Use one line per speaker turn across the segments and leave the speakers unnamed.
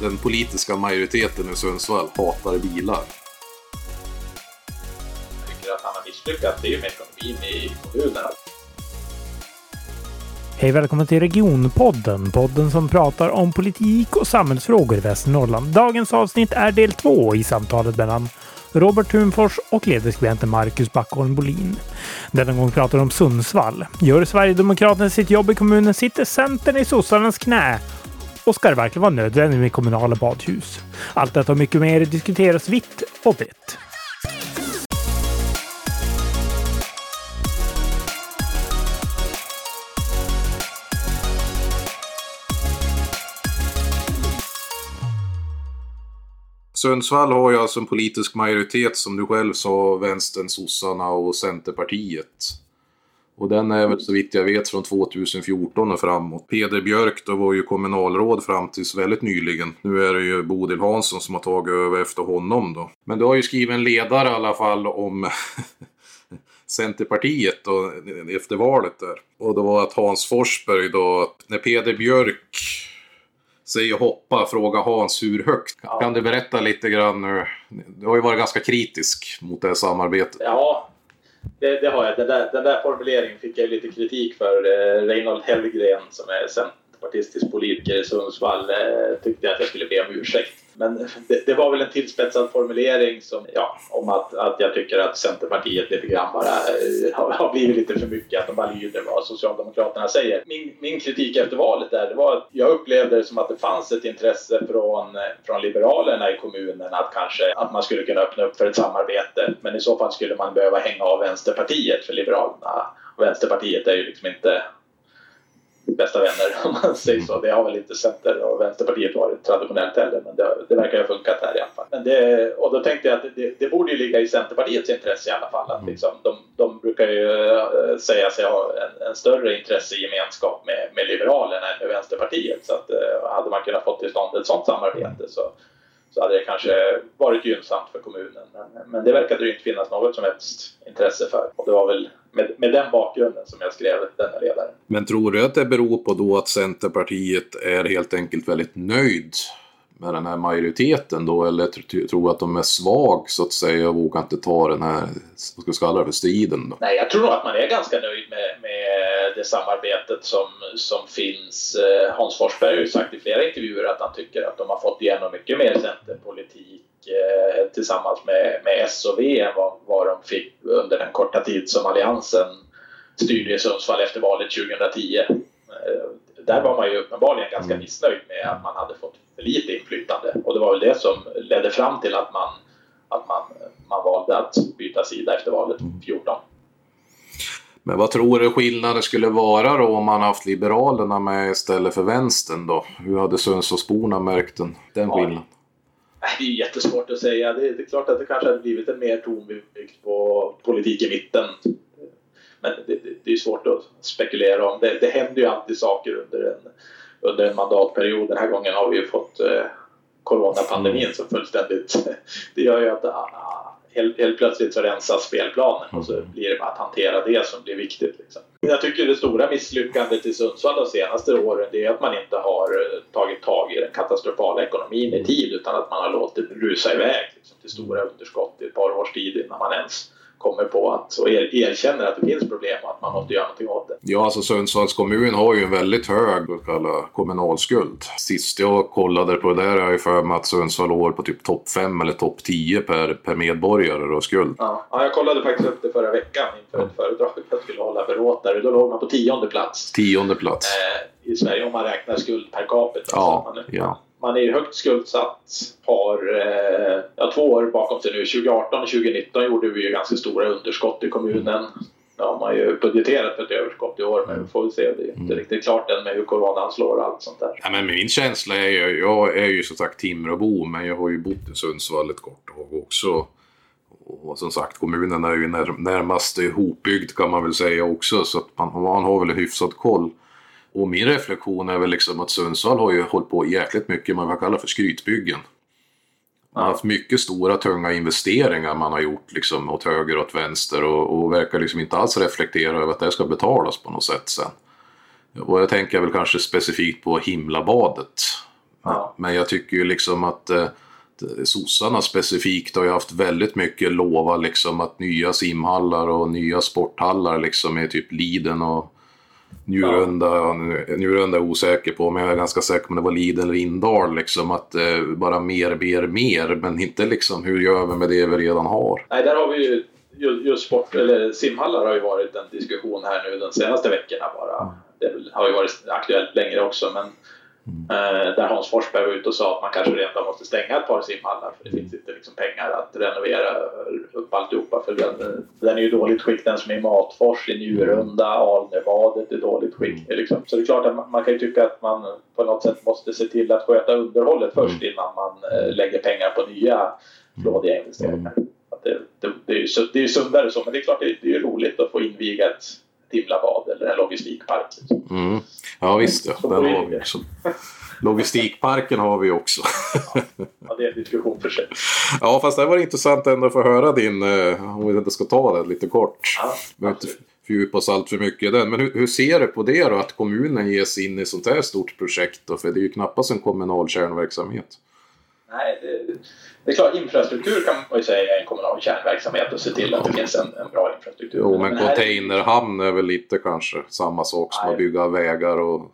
den politiska majoriteten i Sundsvall hatar bilar.
Jag tycker att han har misslyckats. Det är ju med ekonomin i kommunerna.
Hej välkommen till Regionpodden, podden som pratar om politik och samhällsfrågor i Västernorrland. Dagens avsnitt är del två i samtalet mellan Robert Thunfors och ledarskribenten Marcus Backholm Bolin. Denna gång pratar de om Sundsvall. Gör Sverigedemokraterna sitt jobb i kommunen sitter Centern i sossarnas knä. Och ska det verkligen vara nödvändigt med kommunala badhus? Allt detta och mycket mer diskuteras vitt och brett.
Sundsvall har ju alltså en politisk majoritet som du själv sa, Vänstern, sossarna och Centerpartiet. Och den är väl så vitt jag vet från 2014 och framåt. Peder Björk då var ju kommunalråd fram tills väldigt nyligen. Nu är det ju Bodil Hansson som har tagit över efter honom då. Men du har ju skrivit en ledare i alla fall om Centerpartiet då, efter valet där. Och det var att Hans Forsberg då, när Peder Björk säger hoppa, fråga Hans hur högt.
Ja.
Kan du berätta lite grann nu? Du har ju varit ganska kritisk mot det här samarbetet.
Ja, det, det har jag. Den där, den där formuleringen fick jag lite kritik för. Eh, Reinhold Hellgren som är centerpartistisk politiker i Sundsvall eh, tyckte att jag skulle be om ursäkt. Men det, det var väl en tillspetsad formulering som, ja, om att, att jag tycker att Centerpartiet lite grann bara eh, har, har blivit lite för mycket, att de bara lyder vad Socialdemokraterna säger. Min, min kritik efter valet där, det var att jag upplevde det som att det fanns ett intresse från, eh, från Liberalerna i kommunen att kanske att man skulle kunna öppna upp för ett samarbete. Men i så fall skulle man behöva hänga av Vänsterpartiet för Liberalerna. Och Vänsterpartiet är ju liksom inte bästa vänner om man säger så. Det har väl inte Center och Vänsterpartiet varit traditionellt heller men det, det verkar ha funkat här i alla fall. Men det, och då tänkte jag att det, det borde ju ligga i Centerpartiets intresse i alla fall. Att liksom, de, de brukar ju eh, säga sig ha en, en större intressegemenskap med, med Liberalerna än med Vänsterpartiet. Så att, eh, hade man kunnat få till stånd ett sådant samarbete så så hade det kanske varit gynnsamt för kommunen. Men, men det verkade ju inte finnas något som helst intresse för. Och det var väl med, med den bakgrunden som jag skrev denna ledare.
Men tror du att det beror på då att Centerpartiet är helt enkelt väldigt nöjd med den här majoriteten då? Eller tr- tror att de är svag så att säga och vågar inte ta den här, vad ska vi kalla det för, striden då?
Nej, jag tror nog att man är ganska nöjd med, med det samarbetet som, som finns. Eh, Hans Forsberg har ju sagt i flera intervjuer att han tycker att de har fått igenom mycket mer centerpolitik eh, tillsammans med, med S och V än vad, vad de fick under den korta tid som Alliansen styrde i Sundsvall efter valet 2010. Eh, där var man ju uppenbarligen ganska
Mm.
missnöjd med att man hade fått för lite inflytande och det var väl det som ledde fram till att man, att man, man valde att byta sida efter valet 14.
Men vad tror du skillnaden skulle vara då om man haft Liberalerna med istället för Vänstern då? Hur hade Sundsvallsborna märkt den, den
Ja.
skillnaden?
Det är jättesvårt att säga. Det är, det är klart att det kanske hade blivit en mer tonvikt på politik i mitten. Men det, det, det är svårt att spekulera om. Det, det händer ju alltid saker under en, under en mandatperiod. Den här gången har vi ju fått eh, coronapandemin som fullständigt... Det gör ju att helt, helt plötsligt så rensas spelplanen och så blir det bara att hantera det som blir viktigt. Liksom. Jag tycker det stora misslyckandet i Sundsvall de senaste åren det är att man inte har eh, tagit tag i den katastrofala ekonomin i tid utan att man har låtit det rusa iväg liksom, till stora underskott i ett par års tid innan man ens kommer på att och er, erkänner att det finns problem och att man måste göra någonting åt det.
Ja, alltså Sundsvalls kommun har ju en väldigt hög kalla, kommunalskuld. Sist jag kollade på det där har jag ju för mig att Sundsvall låg på typ topp 5 eller topp 10 per, per medborgare och skuld.
Ja. ja, jag kollade faktiskt upp det förra veckan inför ett föredrag jag skulle hålla för Rotary. Då låg man på tionde plats
Tionde plats.
eh, i Sverige om man räknar skuld per capita.
Ja,
man,
ja.
Man är högt skuldsatt, har eh, ja, två år bakom sig nu. 2018 och 2019 gjorde vi ju ganska stora underskott i kommunen. Ja, man har ju budgeterat för ett överskott i år men vi får väl se. Det är inte riktigt klart än med hur coronan slår och allt sånt där.
Ja, men min känsla är ju, jag är ju som sagt Timråbo, men jag har ju bott i Sundsvall ett kort tag också. Och som sagt, kommunen är ju när, närmast ihopbyggd kan man väl säga också, så att man, man har väl en hyfsad koll. Och min reflektion är väl liksom att Sundsvall har ju hållit på jäkligt mycket med vad jag kallar för skrytbyggen. Man har haft mycket stora tunga investeringar man har gjort liksom åt höger och åt vänster och, och verkar liksom inte alls reflektera över att det ska betalas på något sätt sen. Och jag tänker väl kanske specifikt på Himlabadet.
Ja.
Men jag tycker ju liksom att eh, sossarna specifikt har ju haft väldigt mycket lova liksom att nya simhallar och nya sporthallar liksom är typ Liden och Njurunda, ja. Njurunda är jag osäker på, men jag är ganska säker på om det var Liden eller Indal liksom att eh, bara mer, mer, mer, men inte liksom hur gör vi med det vi redan har?
Nej, där har vi ju just sport, eller simhallar har ju varit en diskussion här nu de senaste veckorna bara. Det har ju varit aktuellt längre också, men Eh, där Hans Forsberg var ute och sa att man kanske rent måste stänga ett par simhallar för det finns inte liksom pengar att renovera upp alltihopa. För den, den är ju dåligt skick den som är i Matfors, i Njurunda, Alnebadet är dåligt skick. Liksom. Så det är klart att man, man, kan ju tycka att man på något sätt måste se till att sköta underhållet först innan man eh, lägger pengar på nya flådiga investeringar. Att det, det, det, är ju, det är ju sundare så, men det är klart det, det är roligt att få inviga ett Timlabad eller en logistikpark.
Mm. Ja visst, ja. den har vi också. Logistikparken har vi också.
ja, det är en diskussion för sig.
Ja, fast det var intressant ändå att få höra din, eh, om vi inte ska ta det lite kort.
Ja,
Vi inte fördjupa oss allt för mycket i den. Men hur, hur ser du på det då, att kommunen ger sig in i sånt här stort projekt då? För det är ju knappast en kommunal kärnverksamhet.
Nej, det, det är klart infrastruktur kan man ju säga är en kommunal kärnverksamhet och se till att det finns en, en bra infrastruktur.
Jo, men
det är-
containerhamn är väl lite kanske samma sak som
Nej.
att bygga vägar och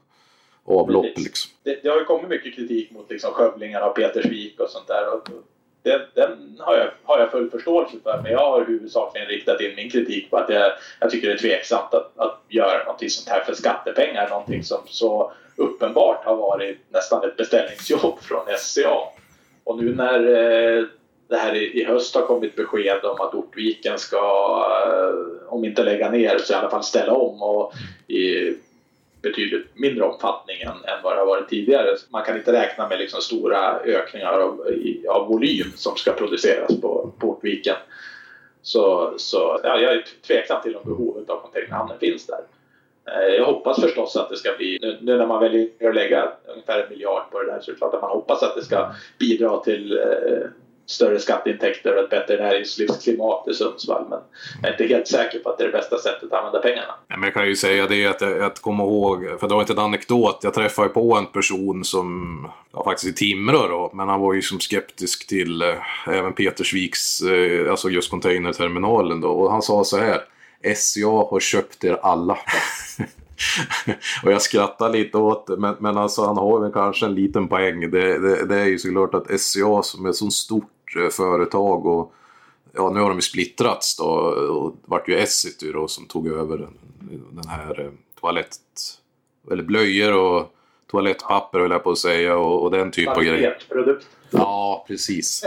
avlopp
Precis.
liksom.
det, det har ju kommit mycket kritik mot liksom skövlingar av Petersvik och sånt där. Och den den har, jag, har jag full förståelse för, men jag har huvudsakligen riktat in min kritik på att jag, jag tycker det är tveksamt att, att göra någonting sånt här för skattepengar. Någonting som så uppenbart har varit nästan ett beställningsjobb från SCA. Och nu när eh, det här i, i höst har kommit besked om att Ortviken ska, eh, om inte lägga ner, så i alla fall ställa om och i betydligt mindre omfattning än, än vad det har varit tidigare. Man kan inte räkna med liksom stora ökningar av, i, av volym som ska produceras på Ortviken. Så, så ja, jag är tveksam till om behovet av containerhamnen finns där. Eh, jag hoppas förstås att det ska bli, nu, när man väljer att lägga ungefär en miljard på det där så är det klart att man hoppas att det ska bidra till eh, större skatteintäkter och ett bättre näringslivsklimat i Sundsvall. Men jag är inte helt säker på att det är det bästa sättet att använda pengarna.
Nej, men jag kan ju säga det att, att komma ihåg, för det var inte en anekdot, jag träffade ju på en person som, ja, faktiskt i Timrå då, men han var ju som skeptisk till eh, även Petersviks, eh, alltså just containerterminalen då, och han sa så här, SCA har köpt er alla. och jag skrattar lite åt det, men, men alltså han har väl kanske en liten poäng. Det, det, det är ju såklart att SCA som är ett så stort eh, företag och ja, nu har de ju splittrats då och det vart ju Essity då som tog över den, den här eh, toalett... Eller blöjor och toalettpapper höll jag på att säga och, och den typ av grejer. Ja, precis.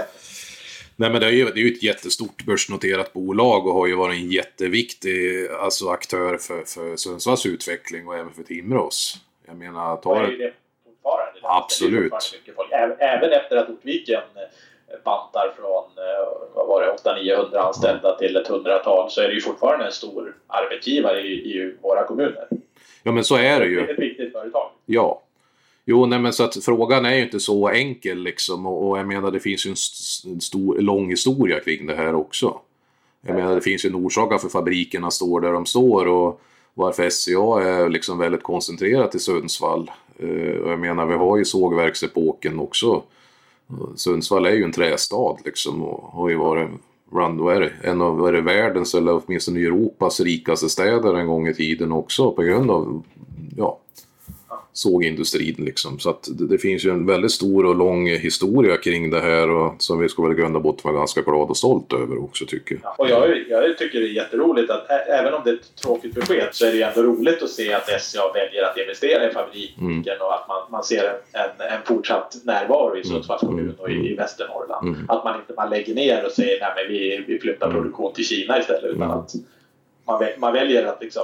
Nej men det är, ju, det är ju ett jättestort börsnoterat bolag och har ju varit en jätteviktig alltså, aktör för, för Sundsvalls utveckling och även för Timrås. Jag menar,
Och
ta
är ju
det...
det fortfarande.
Absolut.
Det fortfarande. Även, efter att Ortviken eh, bantar från eh, vad var det, 800-900 anställda till ett hundratal så är det ju fortfarande en stor arbetsgivare i, i våra kommuner.
Ja men så är det
Det
ju.
är ett viktigt företag.
Ja. Jo, nej men så att frågan är ju inte så enkel liksom och, och jag menar det finns ju en st- stor, lång historia kring det här också. Jag menar det finns ju en orsak varför fabrikerna står där de står och varför SCA är liksom väldigt koncentrerat i Sundsvall. Eh, och jag menar vi har ju sågverksepoken också. Sundsvall är ju en trästad liksom och har ju varit bland, vad är det, en av vad är det, världens eller åtminstone Europas rikaste städer en gång i tiden också på grund av sågindustrin liksom. Så det, det finns ju en väldigt stor och lång historia kring det här och som vi ska väl i grund och botten vara ganska glad och stolt över också tycker jag.
Ja, Och jag, jag tycker det är jätteroligt att ä- även om det är ett tråkigt besked så är det ju ändå roligt att se att SCA väljer att investera i fabriken och att man, man ser en, en, en fortsatt närvaro i Sundsvalls kommun och i, i Västernorrland.
Mm.
Att man inte man lägger ner och säger nej men vi, vi flyttar produktion till Kina istället utan
Mm.
att man, man väljer att liksom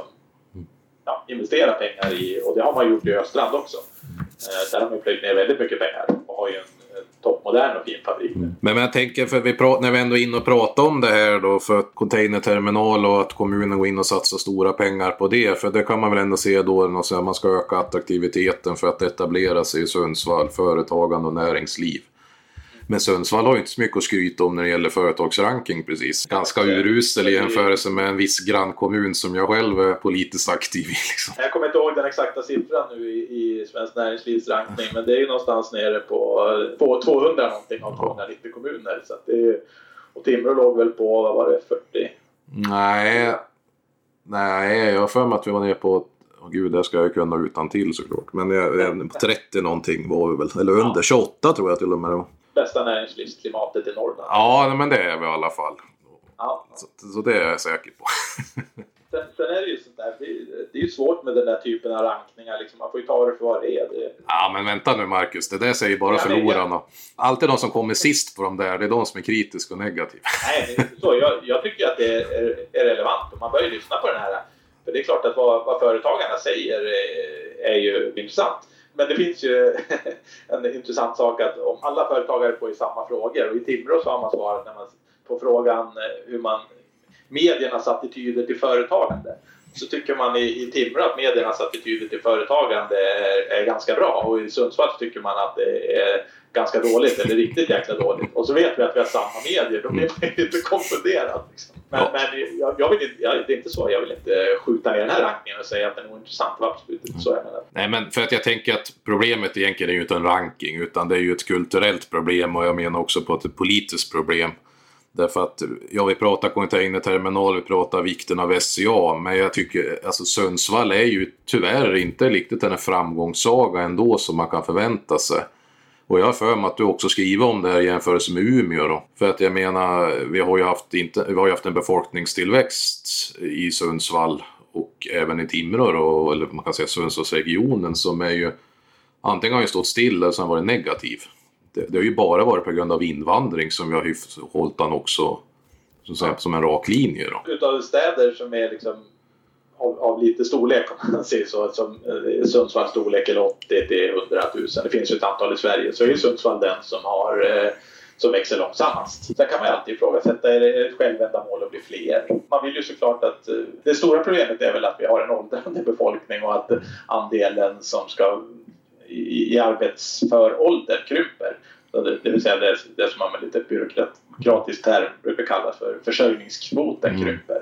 ja, investera pengar i, och det har man gjort i Östrand också. Eh, där har man plöjt ner väldigt mycket pengar och har ju en, en toppmodern och fin fabrik.
Mm. Men, jag tänker, för vi pratar, när vi ändå är inne och pratar om det här då, för containerterminal och att kommunen går in och satsar stora pengar på det. För det kan man väl ändå se då, att man ska öka attraktiviteten för att etablera sig i Sundsvall, företagande och näringsliv. Men Sundsvall har ju inte så mycket att skryta om när det gäller företagsranking precis. Ganska urusel i jämförelse med en viss grannkommun som jag själv är politiskt aktiv i. Liksom.
Jag kommer inte ihåg den exakta siffran nu i, i Svenskt Näringslivs rankning men det är ju någonstans nere på, på 200 någonting av 290 kommuner. Så det är, och Timrå låg väl på, vad var det, 40?
Nej, nej jag har för mig att vi var nere på Åh gud, det ska jag kunna utan till såklart. Men jag, 30 någonting var vi väl. Eller under 28 tror jag till och med. Då.
Bästa näringslivsklimatet i Norrland.
Ja, men det är vi i alla fall.
Ja.
Så, så det är jag säker på.
Sen, sen, är det ju sånt där, det är, det är ju svårt med den där typen av rankningar. Liksom. Man får ju ta det för vad det är. Det...
Ja, men vänta nu Marcus. Det där säger bara ja, förlorarna. Alltid de som kommer sist på de där, det är de som är kritiska och negativa.
Nej, det är inte så. Jag, jag tycker att det är, är relevant och man bör ju lyssna på den här för det är klart att vad, vad företagarna säger eh, är, ju intressant. Men det finns ju en intressant sak att om alla företagare får ju samma frågor. Och i Timrå så har man svarat när man, på frågan eh, hur man mediernas attityder till företagande. Så tycker man i, i Timrå att mediernas attityder till företagande är, är ganska bra. Och i Sundsvall tycker man att det är ganska dåligt eller riktigt jäkla dåligt. Och så vet vi att vi har samma medier, då blir man ju inte konfunderad. Liksom. Men, ja. men jag, jag, vill inte, jag, det är inte så, jag vill inte skjuta ner den här rankningen och säga att den är ointressant. Det var absolut inte så jag menar.
Nej, men för att jag tänker att problemet egentligen är ju inte en ranking, utan det är ju ett kulturellt problem och jag menar också på ett politiskt problem. Därför att, ja vi pratar containerterminal, vi pratar vikten av SCA, men jag tycker, alltså Sundsvall är ju tyvärr inte riktigt den framgångssaga ändå som man kan förvänta sig. Och jag har för mig att du också skriver om det här i jämförelse med Umeå då. För att jag menar, vi har ju haft, inte, vi har haft en befolkningstillväxt i Sundsvall och även i Timrå då, eller man kan säga Sundsvallsregionen som är ju antingen har ju stått still eller så har varit negativ. Det, det, har ju bara varit på grund av invandring som vi har hållit den också så säga, som en rak linje. Då.
Utav städer som är liksom av, av, lite storlek om man säger så. Som eh, Sundsvalls storlek är 80 till 100 000. Det finns ju ett antal i Sverige. Så är Sundsvall den som har eh, som växer långsammast. Sen kan man ju alltid ifrågasätta, är det ett självändamål att bli fler? Man vill ju såklart att... Eh, det stora problemet är väl att vi har en åldrande befolkning och att andelen som ska i, i arbetsför ålder krymper. Det, vill säga det, det som man med lite byråkratisk term brukar kallas för försörjningskvoten mm. krymper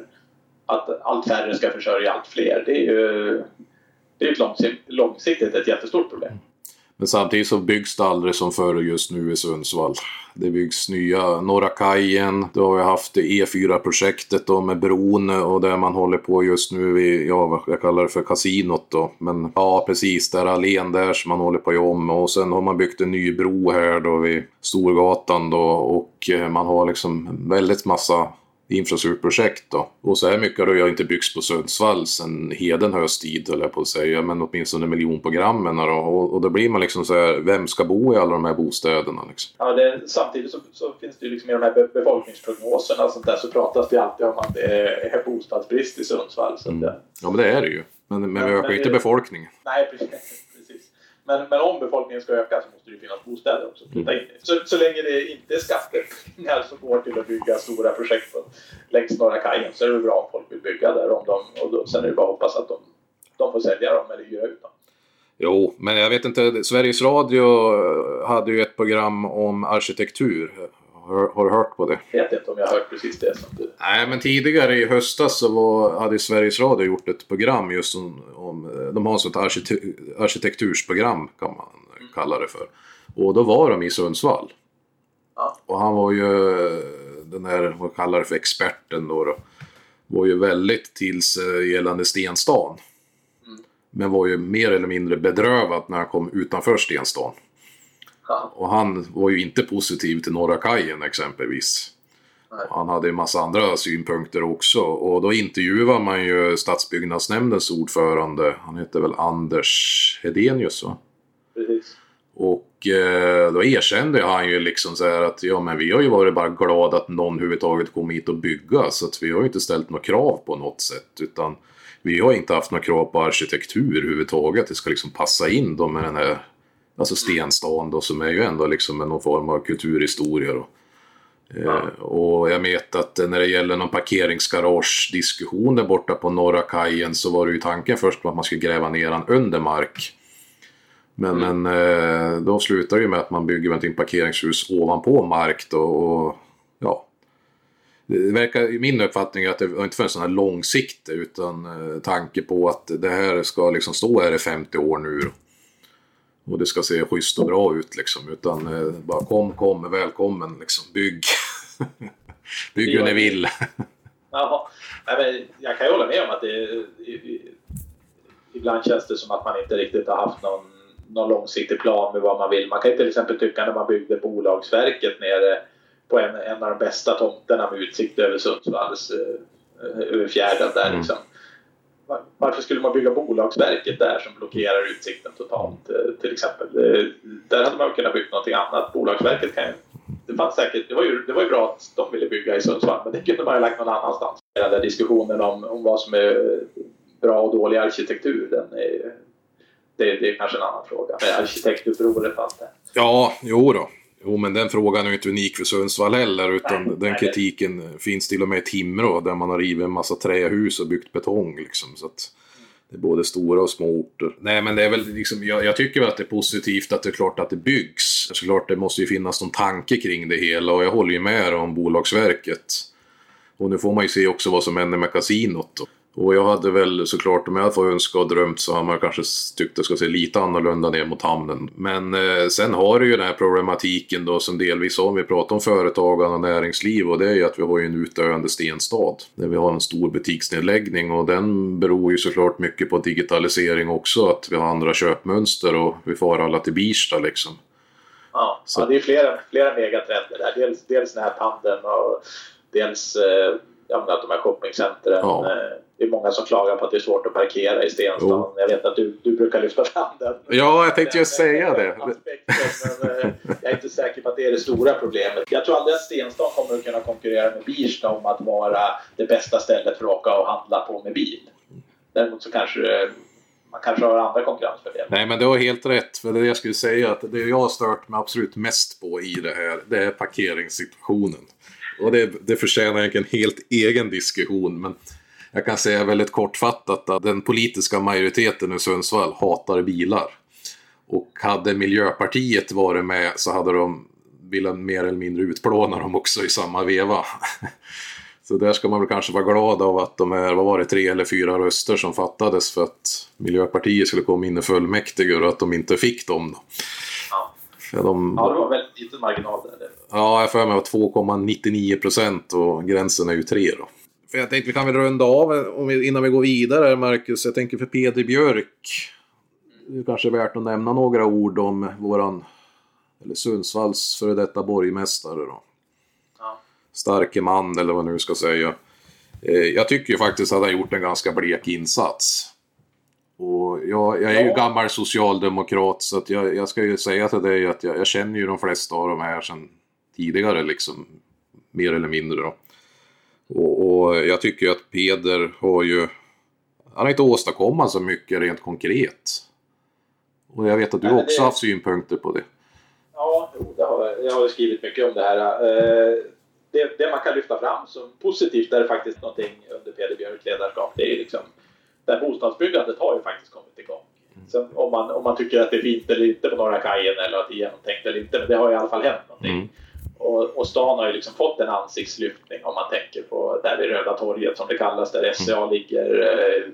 att allt färre ska försörja allt fler. Det är ju det är ett långsiktigt ett jättestort problem.
Men samtidigt så byggs det aldrig som förr just nu i Sundsvall. Det byggs nya Norra kajen, då har vi haft E4-projektet e då med bron och där man håller på just nu vid, ja jag kallar det för kasinot då. Men ja precis, där allén där som man håller på om och sen har man byggt en ny bro här då vid Storgatan då och eh, man har liksom väldigt massa infrastrukturprojekt då. Och så här mycket har det inte byggts på Sundsvall sen Hedenhös tid, höll jag på att säga, men åtminstone miljonprogrammen då. Och, och då blir man liksom så här, vem ska bo i alla de här bostäderna liksom?
Ja, det, samtidigt så, så, finns det ju liksom i de här befolkningsprognoserna och sånt där så pratas det alltid om att det är bostadsbrist i Sundsvall. Så mm. det...
Ja, men det är det ju. Men, men, men vi ökar ju inte befolkningen.
Nej, precis. Men, men om befolkningen ska öka så måste det finnas bostäder också att flytta in. Så, så länge det inte är skattepengar som går till att bygga stora projekt längs Norra kajen så är det bra om folk vill bygga där. Om de, och då, sen är det bara att hoppas att de, de får sälja dem eller hyra ut dem.
Jo, men jag vet inte. Sveriges Radio hade ju ett program om arkitektur. Har, har, du hört på det?
Jag vet inte om jag har hört precis det. Du...
Nej, men tidigare i höstas så var, hade Sveriges Radio gjort ett program just om... om de har ett sånt arkitektursprogram kan man mm. kalla det för. Och då var de i Sundsvall. Ja. Och han var ju den här, vad kallar det för, experten då. då var ju väldigt till sig gällande Stenstan. Mm. Men var ju mer eller mindre bedrövad när han kom utanför Stenstan. Och han var ju inte positiv till Norra kajen exempelvis. Nej. Han hade en massa andra synpunkter också. Och då intervjuade man ju stadsbyggnadsnämndens ordförande. Han heter väl Anders Hedenius va?
Precis.
Och eh, då erkände han ju liksom så här att ja men vi har ju varit bara glada att någon överhuvudtaget kom hit och bygga. Så att vi har ju inte ställt några krav på något sätt. Utan vi har inte haft några krav på arkitektur överhuvudtaget. Det ska liksom passa in då med den här Alltså Stenstan då, som är ju ändå liksom någon form av kulturhistoria. Då. Eh, ja. och jag vet att när det gäller någon parkeringsgarage-diskussion där borta på Norra kajen så var det ju tanken först att man skulle gräva ner den under mark. Men, mm. men eh, då slutar det ju med att man bygger någonting parkeringshus ovanpå mark då. Och, ja. Det verkar, min uppfattning är att det inte sån här långsiktig utan eh, tanke på att det här ska liksom stå här i 50 år nu. Och det ska se schysst och bra ut liksom. Utan eh, bara kom, kom, välkommen liksom. Bygg. Bygg hur ni vill.
Jaha. jag kan ju hålla med om att det ibland känns det som att man inte riktigt har haft någon, någon långsiktig plan med vad man vill. Man kan ju till exempel tycka när man byggde Bolagsverket nere på en, en av de bästa tomterna med utsikt över Sundsvalls, eh, över fjärden där mm. Varför skulle man bygga Bolagsverket där som blockerar utsikten totalt eh, till exempel? Eh, där hade man kunnat bygga någonting annat. Bolagsverket kan ju det, fanns säkert, det, var ju, det var ju bra att de ville bygga i Sundsvall men det kunde man ju lagt någon annanstans. Den där diskussionen om, om vad som är bra och dålig arkitektur, den är, det, det är kanske en annan fråga. Men arkitektupproret fanns det.
Ja, jo då. Jo, men den frågan är ju inte unik för Sundsvall heller, utan nej, den kritiken nej. finns till och med i Timrå, där man har rivit en massa trähus och byggt betong. Liksom, så att det är både stora och små orter. Nej, men det är väl liksom, jag, jag tycker väl att det är positivt att det är klart att det byggs. Såklart, det måste ju finnas någon tanke kring det hela och jag håller ju med om Bolagsverket. Och nu får man ju se också vad som händer med kasinot. Och jag hade väl såklart, om jag fått önska och drömt så hade man kanske tyckt det ska se lite annorlunda ner mot hamnen. Men eh, sen har du ju den här problematiken då som delvis om vi pratar om företagande och näringsliv och det är ju att vi har ju en utdöende stenstad. Där vi har en stor butiksnedläggning och den beror ju såklart mycket på digitalisering också, att vi har andra köpmönster och vi får alla till Birsta liksom.
Ja, ja det är flera, flera megatrender där. Dels, dels näthandeln och dels eh, att de här shoppingcentren. Ja. Eh, det är många som klagar på att det är svårt att parkera i Stenstaden. Jag vet att du, du brukar lyfta fram den.
Ja, jag tänkte just säga det.
Aspekten, men, eh, jag är inte säker på att det är det stora problemet. Jag tror aldrig att Stenstaden kommer att kunna konkurrera med Birsta om att vara det bästa stället för att åka och handla på med bil. Däremot så kanske man kanske har andra konkurrensfördelar.
Nej, men du har helt rätt. För det jag skulle säga att det jag har stört mig absolut mest på i det här, det är parkeringssituationen. Och det, det förtjänar egentligen en helt egen diskussion. Men jag kan säga väldigt kortfattat att den politiska majoriteten i Sundsvall hatar bilar. Och hade Miljöpartiet varit med så hade de velat mer eller mindre utplåna dem också i samma veva. Så där ska man väl kanske vara glad av att de är, vad var det, tre eller fyra röster som fattades för att Miljöpartiet skulle komma in i fullmäktige och att de inte fick dem. Då.
Ja, de... ja, det var väldigt liten marginal där.
Ja, jag för mig var 2,99 procent och gränsen är ju 3 då. Jag tänkte vi kan väl runda av vi, innan vi går vidare, Marcus. Jag tänker för Peder Björk. Det är kanske värt att nämna några ord om våran, eller Sundsvalls före detta borgmästare då. Ja. Starke man, eller vad man nu ska säga. Eh, jag tycker ju faktiskt att han gjort en ganska blek insats. Och jag, jag är ju gammal socialdemokrat så att jag, jag ska ju säga till dig att jag, jag, känner ju de flesta av de här sedan tidigare liksom. Mer eller mindre då. Och, och jag tycker ju att Peder har ju... Han har inte åstadkommit så mycket rent konkret. Och jag vet att du Nej, också det... haft synpunkter på det.
Ja, det har, jag har skrivit mycket om det här. Eh, det, det, man kan lyfta fram som positivt är faktiskt någonting under Peder Björks ledarskap. Det är liksom där bostadsbyggandet har ju faktiskt kommit igång. Mm. Sen om man, om man tycker att det är fint eller inte på Norra kajen eller att det är genomtänkt eller inte, men det har i alla fall hänt någonting. Mm. Och, och stan har ju liksom fått en ansiktslyftning om man tänker på där vid Röda torget som det kallas, där SCA mm. ligger eh,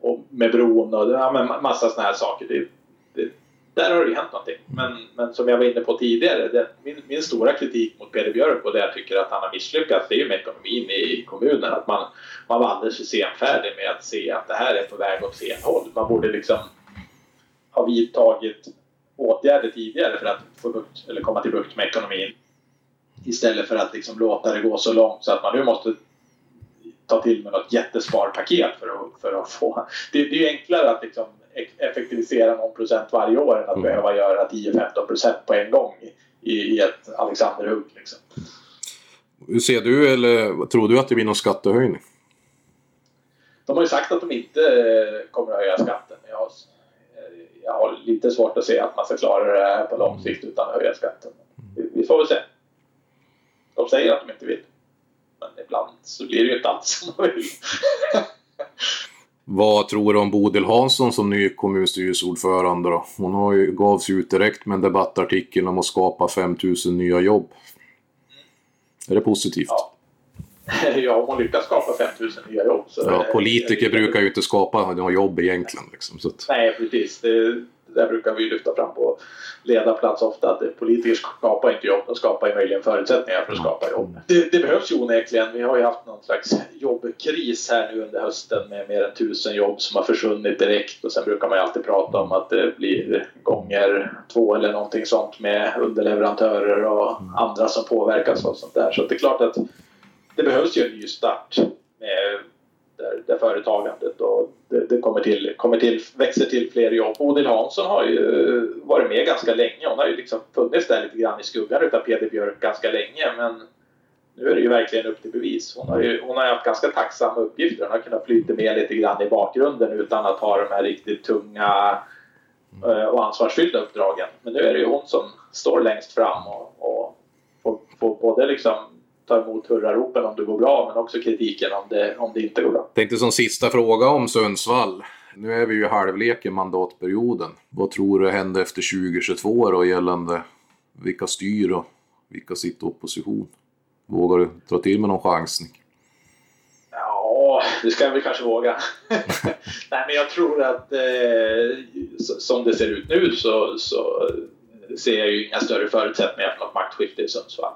och med bron och ja, men massa sådana här saker. Det, det, där har det ju hänt någonting. Men, men som jag var inne på tidigare, det, min, min stora kritik mot Peder Björk och det jag tycker att han har misslyckats, det är ju med ekonomin i kommunen. Att man, man var alldeles för senfärdig med att se att det här är på väg åt fel håll. Man borde liksom ha vidtagit åtgärder tidigare för att få bukt, eller komma till bukt med ekonomin. Istället för att liksom låta det gå så långt så att man nu måste ta till med något jättesparpaket för att, för att få... Det, det är enklare att liksom effektivisera någon procent varje år än att mm. behöva göra 10-15 procent på en gång i, i ett Alexanderhugg. Liksom.
Hur ser du, eller tror du att det blir någon skattehöjning?
De har ju sagt att de inte eh, kommer att höja skatten. Jag har, eh, jag har lite svårt att se att man ska klara det här på lång sikt utan att höja skatten. Vi får väl se. De säger att de inte vill. Men ibland så blir det ju inte alls som man vill.
Vad tror du om Bodil Hansson som ny kommunstyrelseordförande då? Hon har ju, gav sig ut direkt med en debattartikel om att skapa 5000 nya jobb. Är det positivt?
Ja. ja, om hon lyckas skapa 5000 nya jobb. Så
ja, politiker brukar ju inte skapa några jobb egentligen. Liksom, så att...
Nej, precis. Det, där brukar vi lyfta fram på ledarplats ofta att politiker skapar inte jobb, de skapar ju möjligen förutsättningar för att skapa jobb. Det, det, behövs ju onekligen. Vi har ju haft någon slags jobbkris här nu under hösten med mer än tusen jobb som har försvunnit direkt och sen brukar man ju alltid prata om att det blir gånger två eller någonting sånt med underleverantörer och andra som påverkas av sånt där. Så det är klart att det behövs ju en ny start med där, där företagandet och det, det, kommer till, kommer till, växer till fler jobb. Bodil Hansson har ju varit med ganska länge. Hon har ju liksom funnits där lite grann i skuggan utav Peder Björk ganska länge men nu är det ju verkligen upp till bevis. Hon har ju hon har haft ganska tacksamma uppgifter. Hon har kunnat flyta med lite grann i bakgrunden utan att ha de här riktigt tunga eh, och ansvarsfyllda uppdragen. Men nu är det ju hon som står längst fram och, och får, får både liksom ta emot hurraropen om det går bra, men också kritiken om det, om det inte går bra.
Tänkte som sista fråga om Sundsvall. Nu är vi ju i halvlek i mandatperioden. Vad tror du händer efter 2022 då gällande vilka styr och vilka sitter i opposition? Vågar du dra till med någon chansning?
Ja, det ska jag väl kanske våga. Nej, men jag tror att eh, som det ser ut nu så, så ser jag ju inga större förutsättningar för något maktskifte i Sundsvall.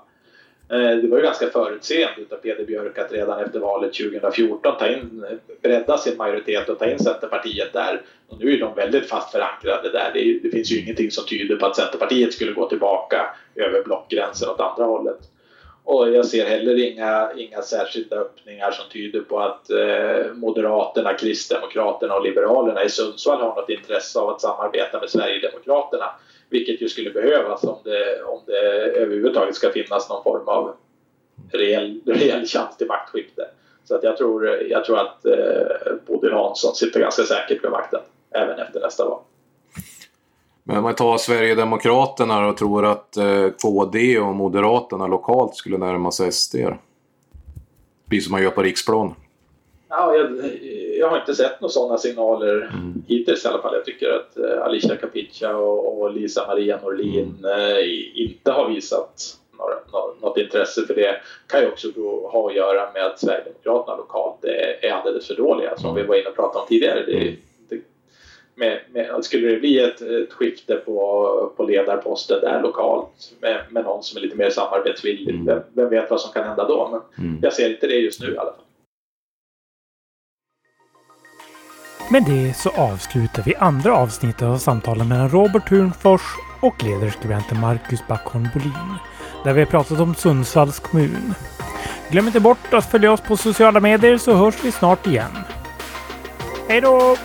Eh, det var ju ganska förutseende av Peder Björk att redan efter valet 2014 ta in, bredda sin majoritet och ta in Centerpartiet där. Och nu är de väldigt fast förankrade där. Det, det, finns ju ingenting som tyder på att Centerpartiet skulle gå tillbaka över blockgränsen åt andra hållet. Och jag ser heller inga, inga särskilda öppningar som tyder på att eh, Moderaterna, Kristdemokraterna och Liberalerna i Sundsvall har något intresse av att samarbeta med Sverigedemokraterna vilket ju skulle behövas om det, om det överhuvudtaget ska finnas någon form av reell, reell chans till maktskifte. Så att jag, tror, jag tror att eh, Bodil Hansson sitter ganska säkert vid makten även efter nästa val.
Men om man tar Sverigedemokraterna och tror att eh, KD och Moderaterna lokalt skulle närma sig SD? Precis som man gör på riksplan.
Ja, jag, jag har inte sett några sådana signaler mm. hittills i alla fall. Jag tycker att uh, Alicia Capica och, och Lisa Maria Norlin mm. uh, inte har visat några, något, något intresse för det. kan ju också ha att göra med att Sverigedemokraterna lokalt är, är alldeles för dåliga som vi var inne och pratade om tidigare. Det, mm. det, med, med, skulle det bli ett, ett skifte på, på ledarposten där lokalt med, med någon som är lite mer samarbetsvillig, mm. vem, vem, vet vad som kan hända då? Men mm. jag ser inte det just nu i alla fall.
Med det så avslutar vi andra avsnittet av samtalen mellan Robert Thunfors och ledarskribenten Marcus Backholm Bolin. Där vi har pratat om Sundsvalls kommun. Glöm inte bort att följa oss på sociala medier så hörs vi snart igen. Hej då!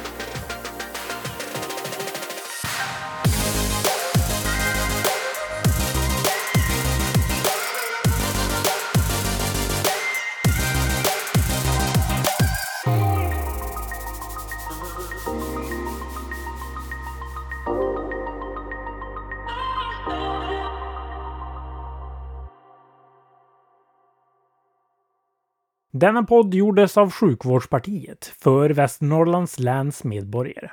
Denna podd gjordes av Sjukvårdspartiet för Västernorrlands läns medborgare.